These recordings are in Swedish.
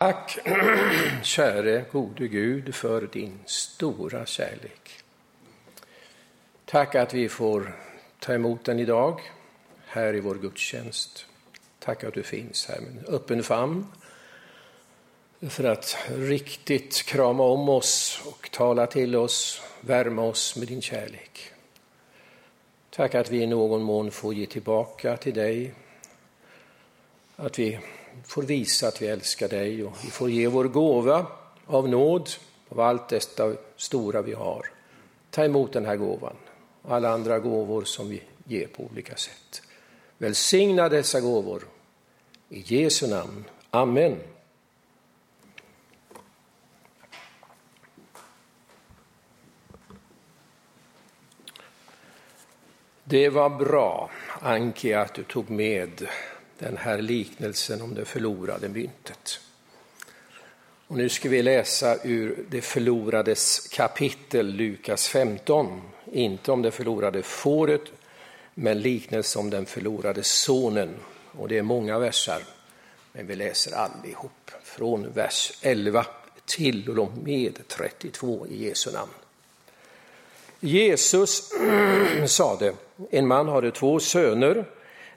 Tack, käre gode Gud, för din stora kärlek. Tack att vi får ta emot den idag här i vår gudstjänst. Tack att du finns här med en öppen famn för att riktigt krama om oss och tala till oss, värma oss med din kärlek. Tack att vi i någon mån får ge tillbaka till dig, att vi får visa att vi älskar dig och vi får ge vår gåva av nåd, av allt detta stora vi har. Ta emot den här gåvan och alla andra gåvor som vi ger på olika sätt. Välsigna dessa gåvor. I Jesu namn. Amen. Det var bra, Anki, att du tog med den här liknelsen om det förlorade myntet. Och nu ska vi läsa ur det förlorades kapitel, Lukas 15. Inte om det förlorade fåret, men liknelsen om den förlorade sonen. Och det är många versar, men vi läser allihop. Från vers 11 till och med 32 i Jesu namn. Jesus sade, en man hade två söner.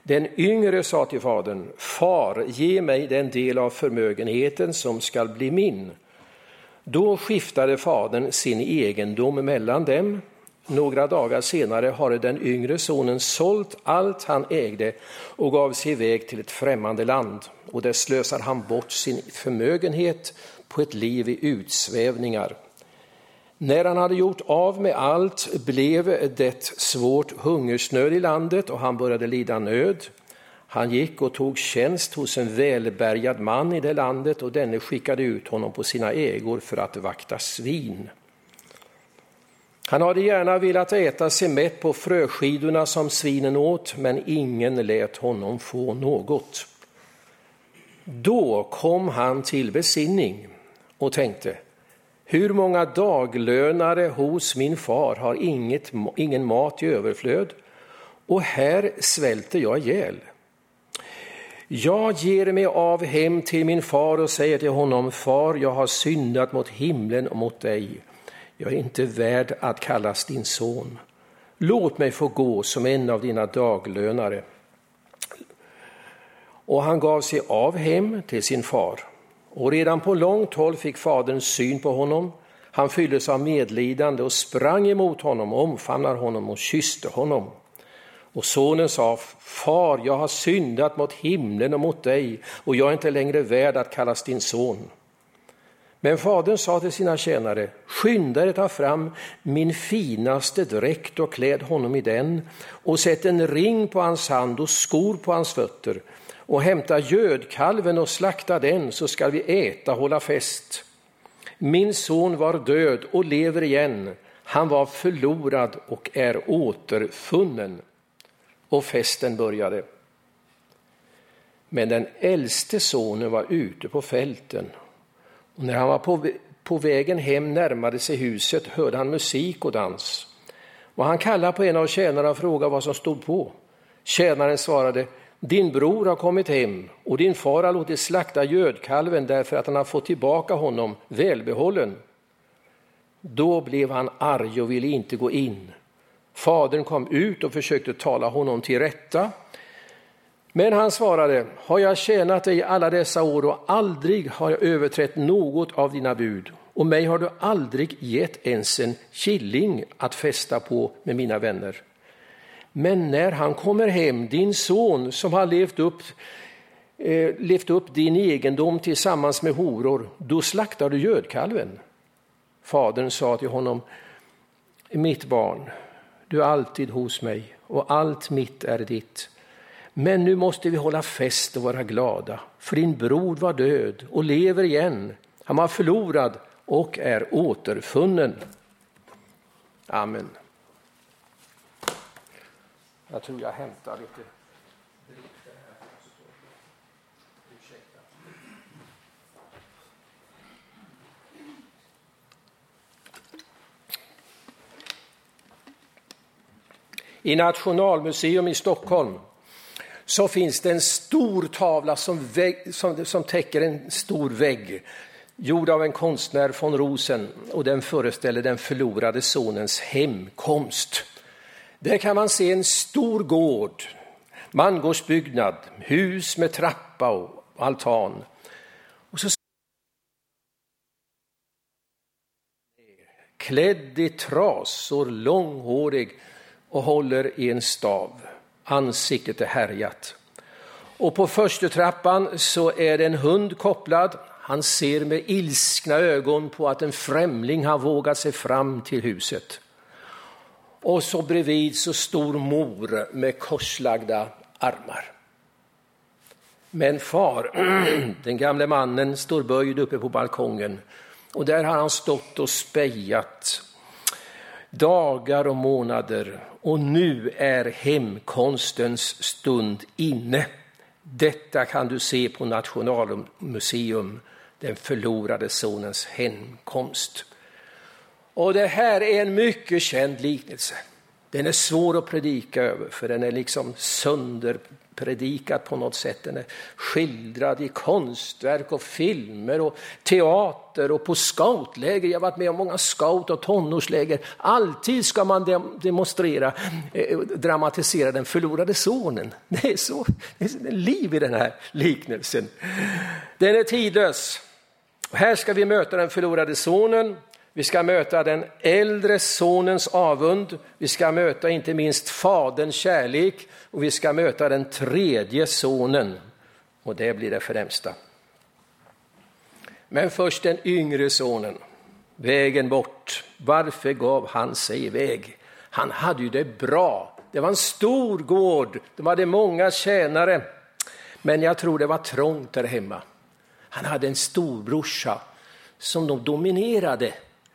Den yngre sa till fadern, far, ge mig den del av förmögenheten som skall bli min. Då skiftade fadern sin egendom mellan dem. Några dagar senare hade den yngre sonen sålt allt han ägde och gav sig iväg till ett främmande land. Och där slösar han bort sin förmögenhet på ett liv i utsvävningar. När han hade gjort av med allt blev det svårt hungersnöd i landet och han började lida nöd. Han gick och tog tjänst hos en välbärgad man i det landet och denne skickade ut honom på sina ägor för att vakta svin. Han hade gärna velat äta sig mätt på fröskidorna som svinen åt, men ingen lät honom få något. Då kom han till besinning och tänkte, hur många daglönare hos min far har inget, ingen mat i överflöd och här svälter jag ihjäl. Jag ger mig av hem till min far och säger till honom, far, jag har syndat mot himlen och mot dig. Jag är inte värd att kallas din son. Låt mig få gå som en av dina daglönare. Och han gav sig av hem till sin far. Och redan på långt håll fick fadern syn på honom. Han fylldes av medlidande och sprang emot honom, omfamnade honom och kysste honom. Och sonen sa, far, jag har syndat mot himlen och mot dig och jag är inte längre värd att kallas din son. Men fadern sa till sina tjänare, skynda er ta fram min finaste dräkt och kläd honom i den och sätt en ring på hans hand och skor på hans fötter och hämta gödkalven och slakta den så skall vi äta och hålla fest. Min son var död och lever igen. Han var förlorad och är återfunnen. Och festen började. Men den äldste sonen var ute på fälten. Och när han var på, på vägen hem närmade sig huset hörde han musik och dans. Och han kallade på en av tjänarna och frågade vad som stod på. Tjänaren svarade, din bror har kommit hem och din far har låtit slakta gödkalven därför att han har fått tillbaka honom välbehållen. Då blev han arg och ville inte gå in. Fadern kom ut och försökte tala honom till rätta. Men han svarade, har jag tjänat dig alla dessa år och aldrig har jag överträtt något av dina bud och mig har du aldrig gett ens en killing att fästa på med mina vänner. Men när han kommer hem, din son som har levt upp, eh, levt upp din egendom tillsammans med horor, då slaktar du gödkalven. Fadern sa till honom, mitt barn, du är alltid hos mig och allt mitt är ditt. Men nu måste vi hålla fest och vara glada, för din bror var död och lever igen. Han var förlorad och är återfunnen. Amen. Jag tror jag hämtar lite I Nationalmuseum i Stockholm så finns det en stor tavla som, vägg, som, som täcker en stor vägg gjord av en konstnär von Rosen och den föreställer den förlorade sonens hemkomst. Där kan man se en stor gård, mangårdsbyggnad, hus med trappa och altan. Och så klädd i trasor, långhårig och håller i en stav. Ansiktet är härjat. Och på första trappan så är det en hund kopplad. Han ser med ilskna ögon på att en främling har vågat sig fram till huset. Och så bredvid så stor mor med korslagda armar. Men far, den gamle mannen, står böjd uppe på balkongen och där har han stått och spejat dagar och månader och nu är hemkonstens stund inne. Detta kan du se på Nationalmuseum, den förlorade sonens hemkomst. Och det här är en mycket känd liknelse. Den är svår att predika över för den är liksom sönderpredikad på något sätt. Den är skildrad i konstverk och filmer och teater och på scoutläger. Jag har varit med om många scout och tonårsläger. Alltid ska man demonstrera, eh, dramatisera den förlorade sonen. Det är så det är liv i den här liknelsen. Den är tidlös. Här ska vi möta den förlorade sonen vi ska möta den äldre sonens avund, vi ska möta inte minst faderns kärlek och vi ska möta den tredje sonen. Och det blir det främsta. Men först den yngre sonen, vägen bort. Varför gav han sig iväg? Han hade ju det bra. Det var en stor gård, de hade många tjänare. Men jag tror det var trångt där hemma. Han hade en storbrorsa som de dominerade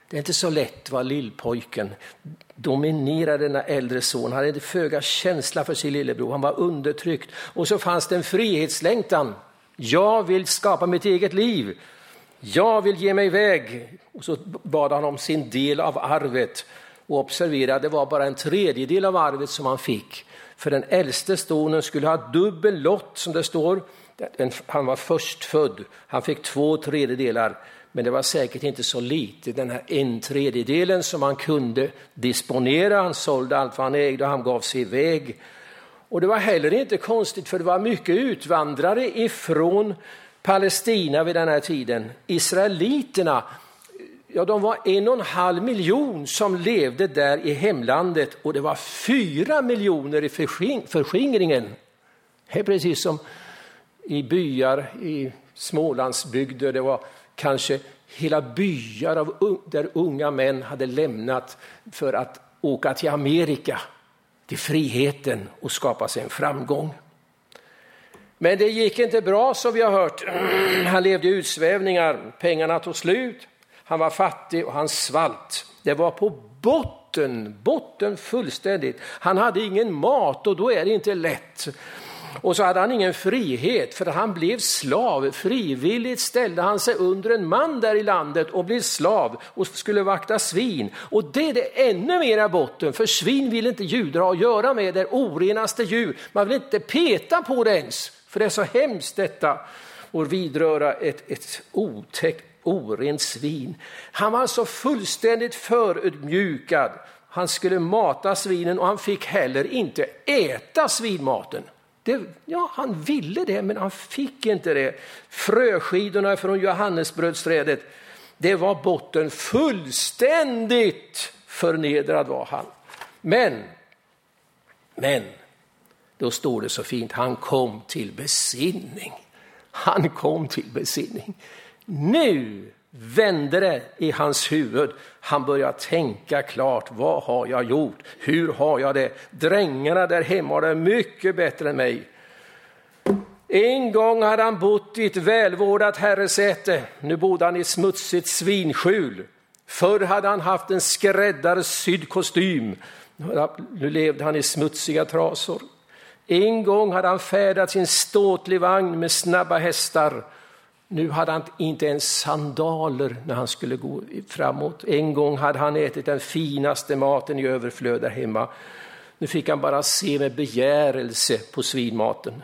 det är inte så lätt var lillpojken dominerade denna äldre son. Han hade föga känsla för sin lillebror. Han var undertryckt. Och så fanns det en frihetslängtan. Jag vill skapa mitt eget liv. Jag vill ge mig iväg. Och så bad han om sin del av arvet. Och observera, det var bara en tredjedel av arvet som han fick. För den äldste sonen skulle ha dubbel lott, som det står. Han var förstfödd. Han fick två tredjedelar. Men det var säkert inte så lite, den här en tredjedelen som han kunde disponera. Han sålde allt vad han ägde och han gav sig iväg. Och det var heller inte konstigt för det var mycket utvandrare ifrån Palestina vid den här tiden. Israeliterna, ja de var en och en halv miljon som levde där i hemlandet och det var fyra miljoner i förskingringen. Det är precis som i byar i Smålandsbygder, det var kanske hela byar av, där unga män hade lämnat för att åka till Amerika, till friheten och skapa sig en framgång. Men det gick inte bra som vi har hört. Han levde i utsvävningar, pengarna tog slut, han var fattig och han svalt. Det var på botten, botten fullständigt. Han hade ingen mat och då är det inte lätt och så hade han ingen frihet för han blev slav. Frivilligt ställde han sig under en man där i landet och blev slav och skulle vakta svin. Och det är det ännu mera botten, för svin vill inte judar ha att göra med, det är orenaste djur. Man vill inte peta på det ens, för det är så hemskt detta att vidröra ett, ett otäckt, orent svin. Han var alltså fullständigt förödmjukad. Han skulle mata svinen och han fick heller inte äta svinmaten. Det, ja, han ville det, men han fick inte det. Fröskidorna från Johannesbrödsträdet, det var botten. Fullständigt förnedrad var han. Men, men, då står det så fint, han kom till besinning. Han kom till besinning. Nu vände det i hans huvud. Han började tänka klart. Vad har jag gjort? Hur har jag det? Drängarna där hemma har det mycket bättre än mig. En gång hade han bott i ett välvårdat herresäte. Nu bodde han i ett smutsigt svinskjul. Förr hade han haft en skräddarsydd kostym. Nu levde han i smutsiga trasor. En gång hade han färdat sin ståtlig vagn med snabba hästar. Nu hade han inte ens sandaler när han skulle gå framåt. En gång hade han ätit den finaste maten i överflöd där hemma. Nu fick han bara se med begärelse på svinmaten.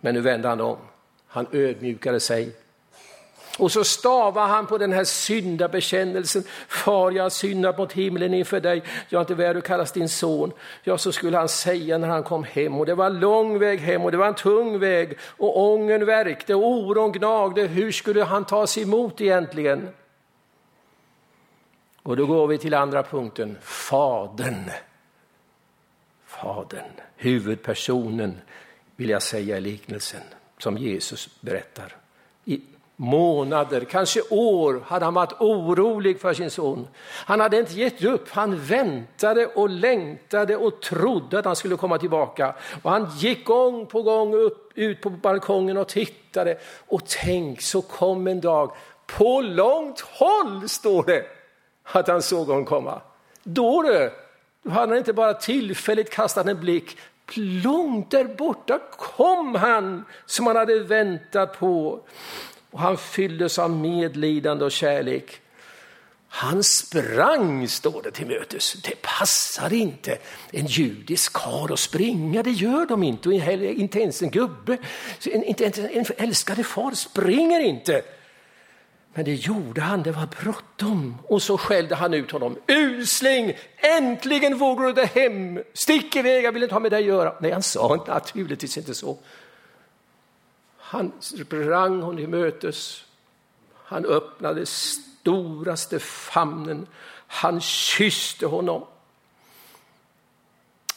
Men nu vände han om. Han ödmjukade sig och så stavar han på den här syndabekännelsen. Far, jag har syndat mot himlen inför dig. Jag är inte värd att kallas din son. Ja, så skulle han säga när han kom hem. Och det var en lång väg hem och det var en tung väg. Och ången värkte och oron gnagde. Hur skulle han ta sig emot egentligen? Och då går vi till andra punkten, Fadern. Fadern, huvudpersonen vill jag säga i liknelsen som Jesus berättar. Månader, kanske år, hade han varit orolig för sin son. Han hade inte gett upp, han väntade och längtade och trodde att han skulle komma tillbaka. Och han gick gång på gång upp, ut på balkongen och tittade. Och tänk, så kom en dag, på långt håll står det, att han såg honom komma. Då du, då hade han inte bara tillfälligt kastat en blick, långt där borta kom han som han hade väntat på. Och han fylldes av medlidande och kärlek. Han sprang, står det till mötes. Det passar inte en judisk karl att springa, det gör de inte. Och inte ens en gubbe, inte ens en älskade far springer inte. Men det gjorde han, det var bråttom. Och så skällde han ut honom. Usling, äntligen vågar du dig hem. Stick iväg, jag vill inte ha med dig att göra. Nej, han sa naturligtvis inte så. Han sprang hon till mötes. Han öppnade storaste famnen. Han kysste honom.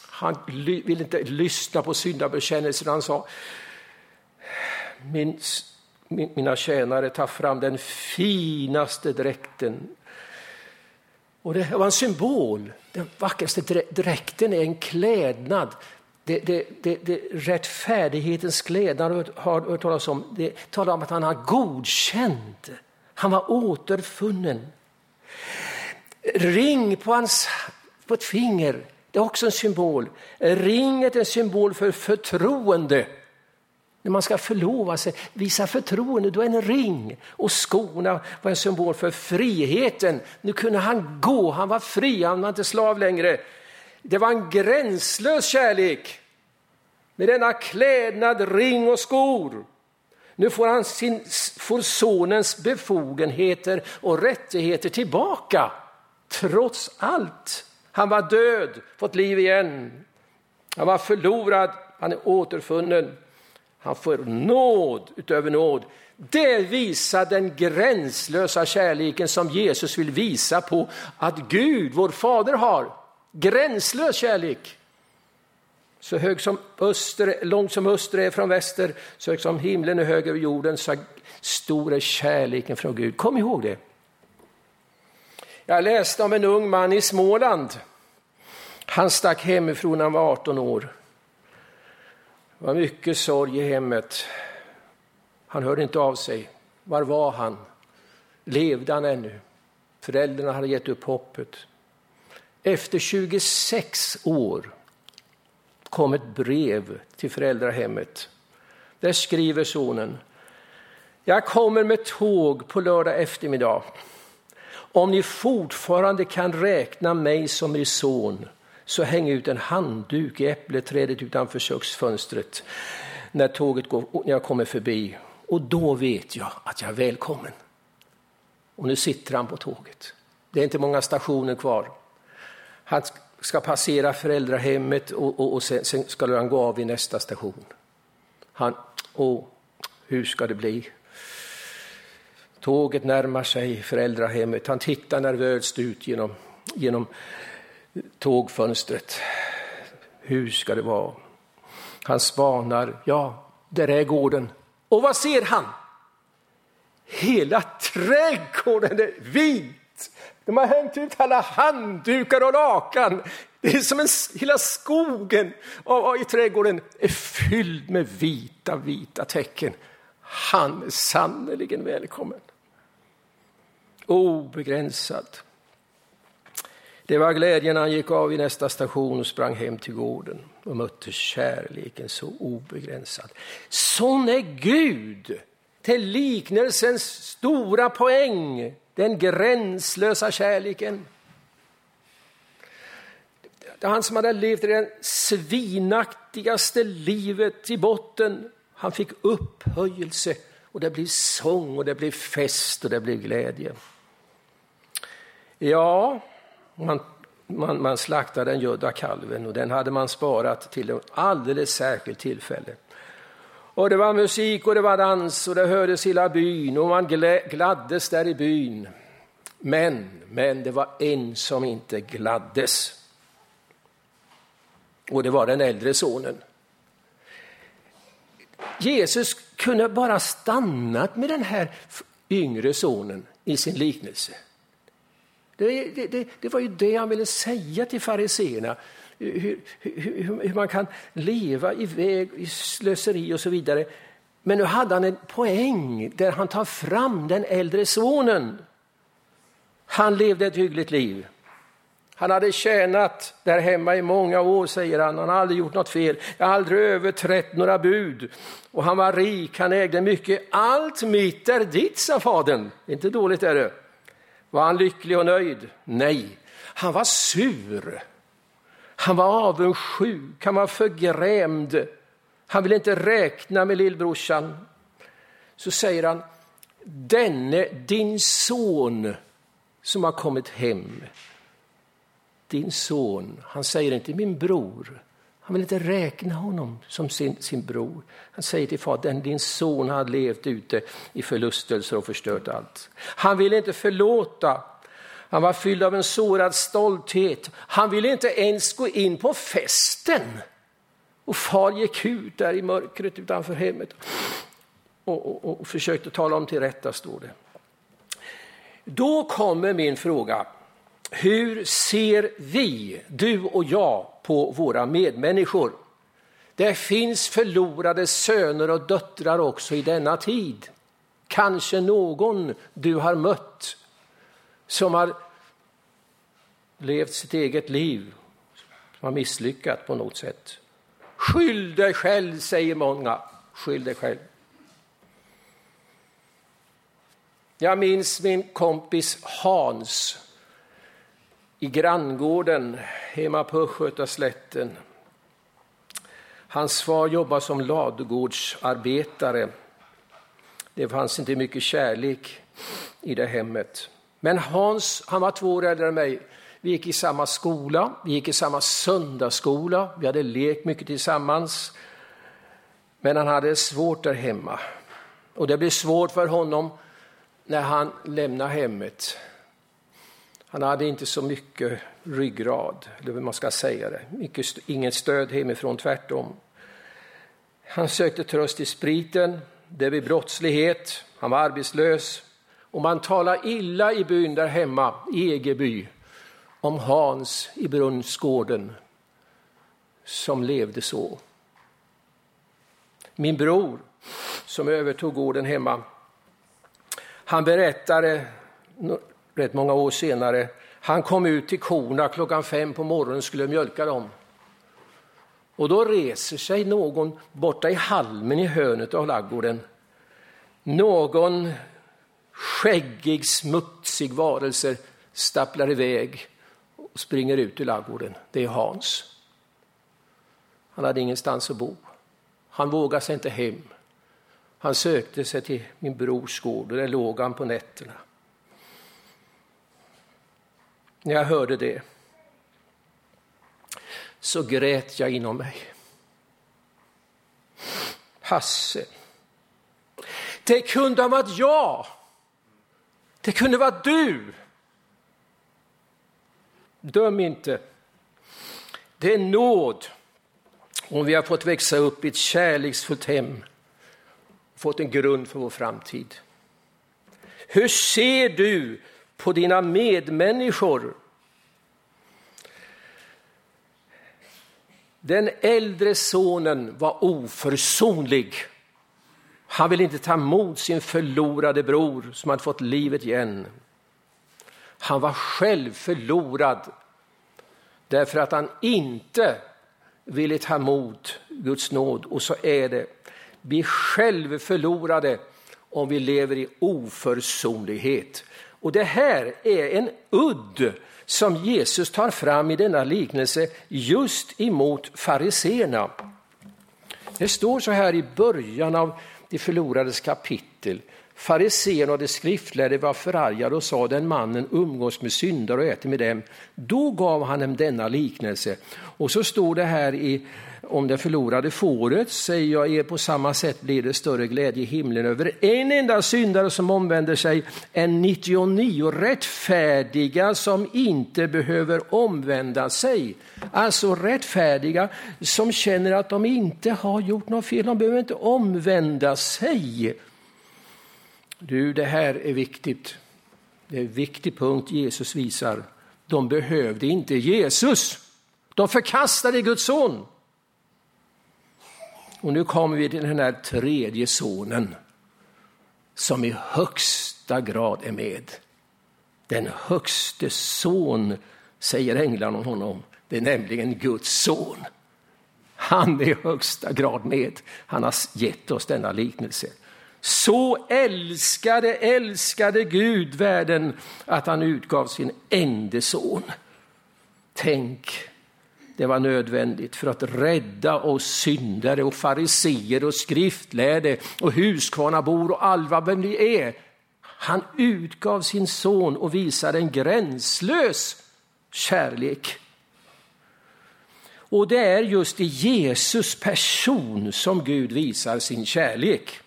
Han ville inte lyssna på syndabekännelsen. Han sa, min mina tjänare ta fram den finaste dräkten. Och det var en symbol. Den vackraste dräkten är en klädnad. Det, det, det, det rättfärdighetens klädnad har hört talas om. Det talar om att han har godkänt. Han var återfunnen. Ring på, hans, på ett finger, det är också en symbol. Ringet är en symbol för förtroende. När man ska förlova sig, visa förtroende, då är en ring. Och skorna var en symbol för friheten. Nu kunde han gå, han var fri, han var inte slav längre. Det var en gränslös kärlek. Med denna klädnad, ring och skor. Nu får han sin, får sonens befogenheter och rättigheter tillbaka. Trots allt. Han var död, fått liv igen. Han var förlorad, han är återfunnen. Han får nåd utöver nåd. Det visar den gränslösa kärleken som Jesus vill visa på att Gud, vår fader, har. Gränslös kärlek. Så hög som öster, långt som öster är från väster, så hög som himlen är hög över jorden, så stor är kärleken från Gud. Kom ihåg det. Jag läste om en ung man i Småland. Han stack hemifrån när han var 18 år. Det var mycket sorg i hemmet. Han hörde inte av sig. Var var han? Levde han ännu? Föräldrarna hade gett upp hoppet. Efter 26 år kom ett brev till föräldrahemmet. Där skriver sonen. Jag kommer med tåg på lördag eftermiddag. Om ni fortfarande kan räkna mig som er son så häng ut en handduk i äppleträdet utanför köksfönstret när tåget går, när jag kommer förbi. Och då vet jag att jag är välkommen. Och nu sitter han på tåget. Det är inte många stationer kvar. Han ska passera föräldrahemmet och, och, och sen, sen, ska han gå av vid nästa station. Han, åh, hur ska det bli? Tåget närmar sig föräldrahemmet. Han tittar nervöst ut genom, genom tågfönstret. Hur ska det vara? Han spanar. Ja, där är gården. Och vad ser han? Hela trädgården är vit. De har hängt ut alla handdukar och lakan. Det är som en, hela skogen i trädgården är fylld med vita, vita tecken. Han är sannerligen välkommen. Obegränsad. Det var glädjen när han gick av i nästa station och sprang hem till gården och mötte kärleken så obegränsad. Sån är Gud! Till liknelsens stora poäng, den gränslösa kärleken. Det han som hade levt i det svinaktigaste livet i botten Han fick upphöjelse och det blev sång och det blev fest och det blev glädje. Ja, man, man, man slaktade den gödda kalven och den hade man sparat till ett alldeles särskilt tillfälle. Och det var musik och det var dans och det hördes hela byn och man gladdes där i byn. Men, men det var en som inte gladdes. Och det var den äldre sonen. Jesus kunde bara stannat med den här yngre sonen i sin liknelse. Det, det, det, det var ju det han ville säga till fariseerna. Hur, hur, hur, man kan leva iväg i slöseri och så vidare. Men nu hade han en poäng där han tar fram den äldre sonen. Han levde ett hyggligt liv. Han hade tjänat där hemma i många år, säger han. Han har aldrig gjort något fel. Jag har aldrig överträtt några bud. Och han var rik, han ägde mycket. Allt mitt är ditt, sa fadern. Inte dåligt är det. Var han lycklig och nöjd? Nej, han var sur. Han var avundsjuk, han var förgrämd. Han ville inte räkna med lillbrorsan. Så säger han, denne din son som har kommit hem. Din son, han säger inte min bror. Han vill inte räkna honom som sin, sin bror. Han säger till fadern, din son har levt ute i förlustelser och förstört allt. Han vill inte förlåta. Han var fylld av en sårad stolthet. Han ville inte ens gå in på festen. Och far gick ut där i mörkret utanför hemmet och, och, och försökte tala om till rätta, står det. Då kommer min fråga. Hur ser vi, du och jag, på våra medmänniskor? Det finns förlorade söner och döttrar också i denna tid. Kanske någon du har mött som har levt sitt eget liv, som har misslyckats på något sätt. Skyll dig själv, säger många. Skyll dig själv. Jag minns min kompis Hans i granngården hemma på Östgötaslätten. Hans far jobbade som ladugårdsarbetare. Det fanns inte mycket kärlek i det hemmet. Men Hans, han var två år äldre än mig. Vi gick i samma skola, vi gick i samma söndagsskola, vi hade lekt mycket tillsammans. Men han hade svårt där hemma. Och det blev svårt för honom när han lämnade hemmet. Han hade inte så mycket ryggrad, eller hur man ska säga det. Mycket, inget stöd hemifrån, tvärtom. Han sökte tröst i spriten, det blev brottslighet, han var arbetslös. Och man talar illa i byn där hemma, i Egeby, om Hans i Brunnsgården som levde så. Min bror som övertog gården hemma, han berättade rätt många år senare, han kom ut till korna klockan fem på morgonen och skulle mjölka dem. Och då reser sig någon borta i halmen i hörnet av laggården. Någon skäggig, smutsig varelse stapplar iväg och springer ut ur laggården. Det är Hans. Han hade ingenstans att bo. Han vågade sig inte hem. Han sökte sig till min brors gård och där låg han på nätterna. När jag hörde det så grät jag inom mig. Hasse, det kunde ha varit jag. Det kunde vara du. Döm inte. Det är nåd om vi har fått växa upp i ett kärleksfullt hem och fått en grund för vår framtid. Hur ser du på dina medmänniskor? Den äldre sonen var oförsonlig. Han ville inte ta emot sin förlorade bror som hade fått livet igen. Han var själv förlorad därför att han inte ville ta emot Guds nåd. Och så är det. Vi är själv förlorade om vi lever i oförsonlighet. Och det här är en udd som Jesus tar fram i denna liknelse just emot fariseerna. Det står så här i början av det förlorades kapitel. Fariséerna och de skriftlärde var förargade och sa den mannen umgås med syndare och äter med dem. Då gav han dem denna liknelse. Och så står det här i om det förlorade fåret säger jag er på samma sätt blir det större glädje i himlen över en enda syndare som omvänder sig än 99 rättfärdiga som inte behöver omvända sig. Alltså rättfärdiga som känner att de inte har gjort något fel, de behöver inte omvända sig. Du, det här är viktigt. Det är en viktig punkt Jesus visar. De behövde inte Jesus. De förkastade Guds son. Och nu kommer vi till den här tredje sonen som i högsta grad är med. Den högste son, säger änglarna om honom. Det är nämligen Guds son. Han är i högsta grad med. Han har gett oss denna liknelse. Så älskade, älskade Gud världen att han utgav sin enda son. Tänk det var nödvändigt för att rädda oss syndare och fariseer och skriftlärde och huskvarnabor och alla vem vi är. Han utgav sin son och visade en gränslös kärlek. Och det är just i Jesus person som Gud visar sin kärlek.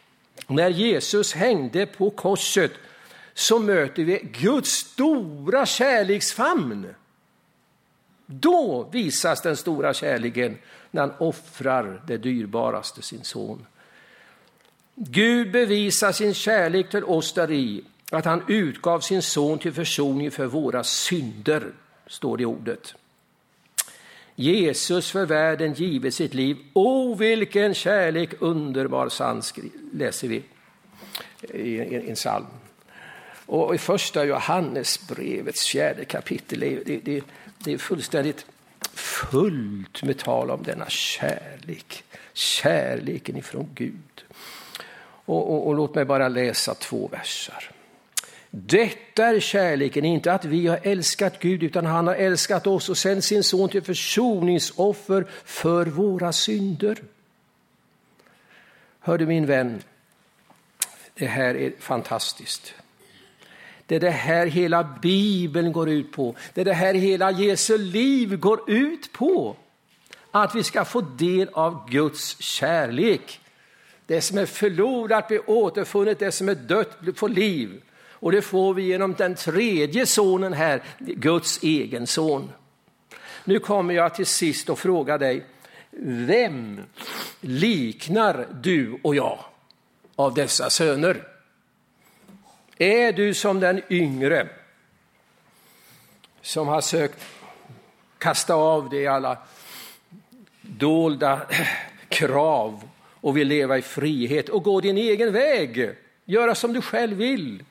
När Jesus hängde på korset så möter vi Guds stora kärleksfamn. Då visas den stora kärleken när han offrar det dyrbaraste, sin son. Gud bevisar sin kärlek till oss däri att han utgav sin son till försoning för våra synder, står det i ordet. Jesus för världen givet sitt liv. O, vilken kärlek underbar sann, läser vi i en psalm. Och i första Johannesbrevets fjärde kapitel, det, det, det är fullständigt fullt med tal om denna kärlek, kärleken ifrån Gud. Och, och, och låt mig bara läsa två versar. Detta är kärleken, inte att vi har älskat Gud, utan han har älskat oss och sänt sin son till försoningsoffer för våra synder. Hör du min vän, det här är fantastiskt. Det är det här hela Bibeln går ut på. Det är det här hela Jesu liv går ut på. Att vi ska få del av Guds kärlek. Det som är förlorat blir återfunnet, det som är dött får liv. Och det får vi genom den tredje sonen här, Guds egen son. Nu kommer jag till sist och fråga dig, vem liknar du och jag av dessa söner? Är du som den yngre som har sökt kasta av dig alla dolda krav och vill leva i frihet och gå din egen väg, göra som du själv vill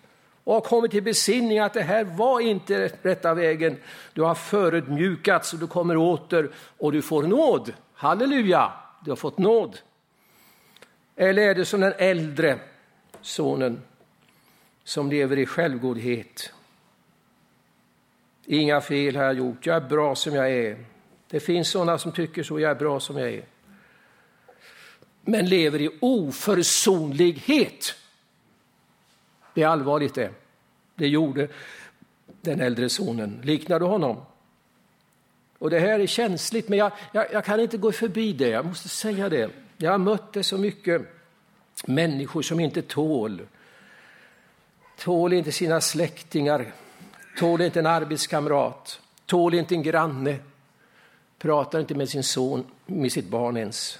och har kommit till besinning att det här var inte rätta vägen. Du har förödmjukats och du kommer åter och du får nåd. Halleluja, du har fått nåd. Eller är det som den äldre sonen som lever i självgodhet. Inga fel har jag gjort, jag är bra som jag är. Det finns sådana som tycker så, jag är bra som jag är. Men lever i oförsonlighet. Det är allvarligt det. Det gjorde den äldre sonen. Liknar du honom? Och det här är känsligt, men jag, jag, jag, kan inte gå förbi det. Jag måste säga det. Jag har mött det så mycket. Människor som inte tål tål inte sina släktingar, tål inte en arbetskamrat, tål inte en granne, pratar inte med sin son, med sitt barn ens.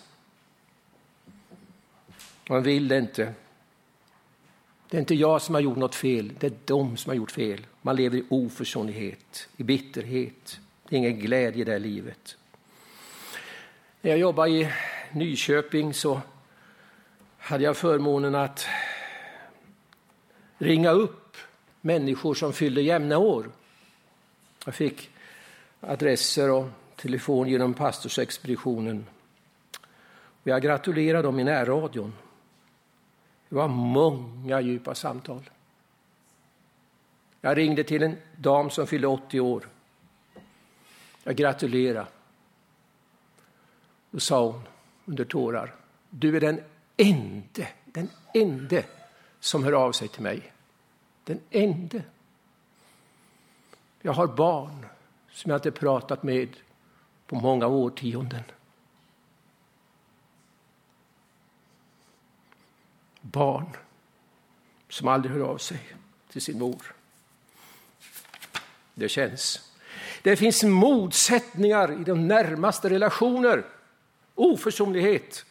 Man vill det inte. Det är inte jag som har gjort något fel, det är de som har gjort fel. Man lever i oförsonlighet, i bitterhet. Det är ingen glädje i det här livet. När jag jobbade i Nyköping så hade jag förmånen att ringa upp människor som fyllde jämna år. Jag fick adresser och telefon genom pastorsexpeditionen. Jag gratulerade dem i närradion. Det var många djupa samtal. Jag ringde till en dam som fyllde 80 år. Jag gratulerade. Då sa hon under tårar, Du är den ende, den ende som hör av sig till mig. Den ende. Jag har barn som jag inte pratat med på många årtionden. Barn som aldrig hör av sig till sin mor. Det känns. Det finns motsättningar i de närmaste relationer. Oförsonlighet.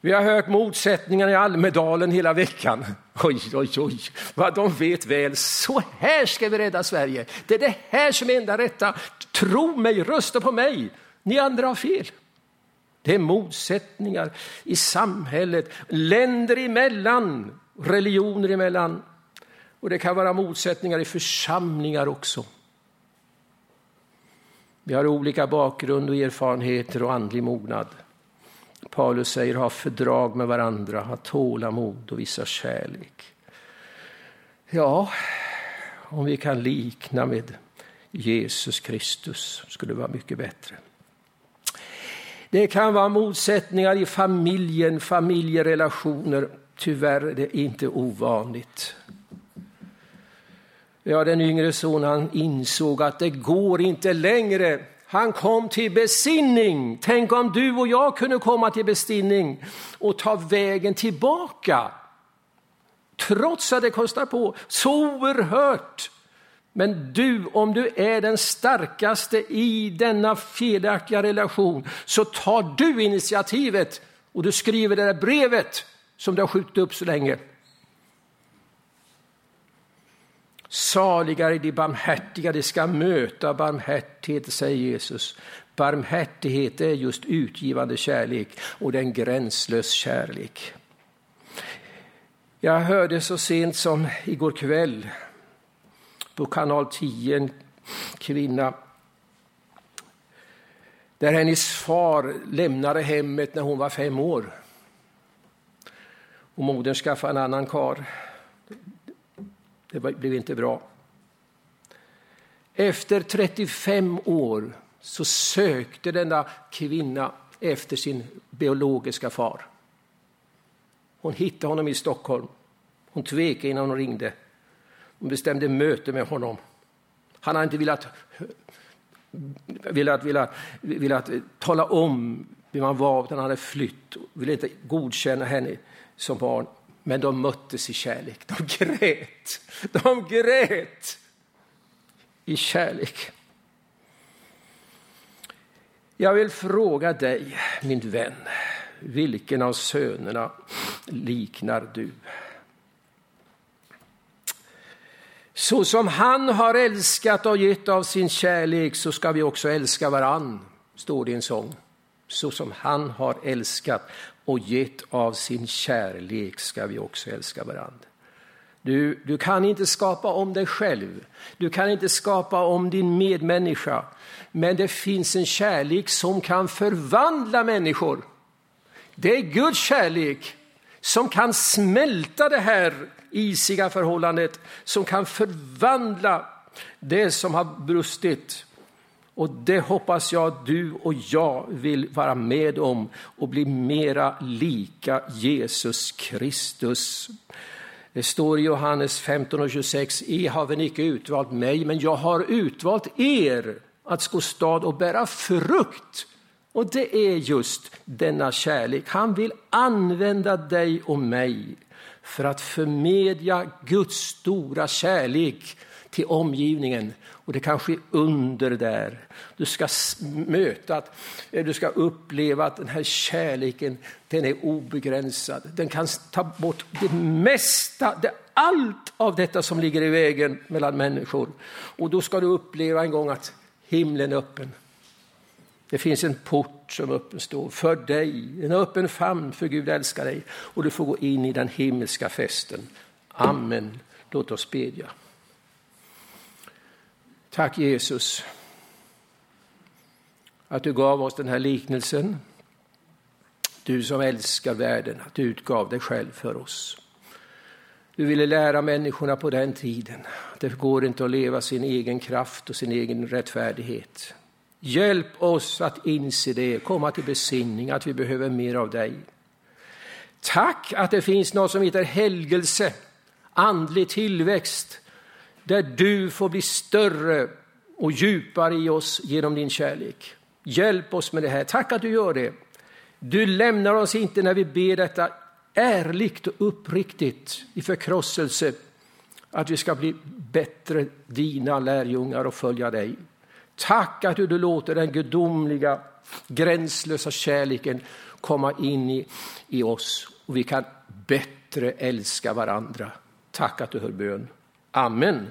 Vi har hört motsättningar i Almedalen hela veckan. Oj, oj, oj, vad de vet väl. Så här ska vi rädda Sverige. Det är det här som är enda rätta. Tro mig, rösta på mig. Ni andra har fel. Det är motsättningar i samhället, länder emellan, religioner emellan. Och det kan vara motsättningar i församlingar också. Vi har olika bakgrund och erfarenheter och andlig mognad. Paulus säger ha fördrag med varandra, ha tålamod och visa kärlek. Ja, om vi kan likna med Jesus Kristus skulle det vara mycket bättre. Det kan vara motsättningar i familjen, familjerelationer. Tyvärr är det inte ovanligt. Ja, den yngre sonen insåg att det går inte längre han kom till besinning. Tänk om du och jag kunde komma till besinning och ta vägen tillbaka. Trots att det kostar på så oerhört. Men du, om du är den starkaste i denna felaktiga relation så tar du initiativet och du skriver det där brevet som du har skjutit upp så länge. Saliga är de barmhärtiga, de ska möta barmhärtighet, säger Jesus. Barmhärtighet är just utgivande kärlek och det är en gränslös kärlek. Jag hörde så sent som igår kväll på kanal 10 en kvinna där hennes far lämnade hemmet när hon var fem år. Och modern skaffade en annan kar. Det blev inte bra. Efter 35 år så sökte denna kvinna efter sin biologiska far. Hon hittade honom i Stockholm. Hon tvekade innan hon ringde. Hon bestämde möte med honom. Han hade inte velat, velat, velat, velat tala om vem han var, utan han hade flytt. Ville inte godkänna henne som barn. Men de möttes i kärlek. De grät. De grät i kärlek. Jag vill fråga dig, min vän, vilken av sönerna liknar du? Så som han har älskat och gett av sin kärlek så ska vi också älska varann, står det i en sång. Så som han har älskat och gett av sin kärlek ska vi också älska varandra. Du, du kan inte skapa om dig själv, du kan inte skapa om din medmänniska. Men det finns en kärlek som kan förvandla människor. Det är Guds kärlek som kan smälta det här isiga förhållandet, som kan förvandla det som har brustit och det hoppas jag du och jag vill vara med om och bli mera lika Jesus Kristus. Det står i Johannes 15 och 26, I har väl icke utvalt mig, men jag har utvalt er att gå stad och bära frukt. Och det är just denna kärlek. Han vill använda dig och mig för att förmedla Guds stora kärlek till omgivningen. Och det kan ske under där. Du ska möta, eh, du ska uppleva att den här kärleken, den är obegränsad. Den kan ta bort det mesta, det, allt av detta som ligger i vägen mellan människor. Och då ska du uppleva en gång att himlen är öppen. Det finns en port som öppen står för dig, en öppen famn för Gud älskar dig och du får gå in i den himmelska festen. Amen. Låt oss bedja. Tack Jesus att du gav oss den här liknelsen. Du som älskar världen, att du utgav dig själv för oss. Du ville lära människorna på den tiden att det går inte att leva sin egen kraft och sin egen rättfärdighet. Hjälp oss att inse det, komma till besinning, att vi behöver mer av dig. Tack att det finns något som heter helgelse, andlig tillväxt, där du får bli större och djupare i oss genom din kärlek. Hjälp oss med det här. Tack att du gör det. Du lämnar oss inte när vi ber detta ärligt och uppriktigt i förkrosselse, att vi ska bli bättre dina lärjungar och följa dig. Tack att du låter den gudomliga, gränslösa kärleken komma in i, i oss och vi kan bättre älska varandra. Tack att du hör bön. Amen.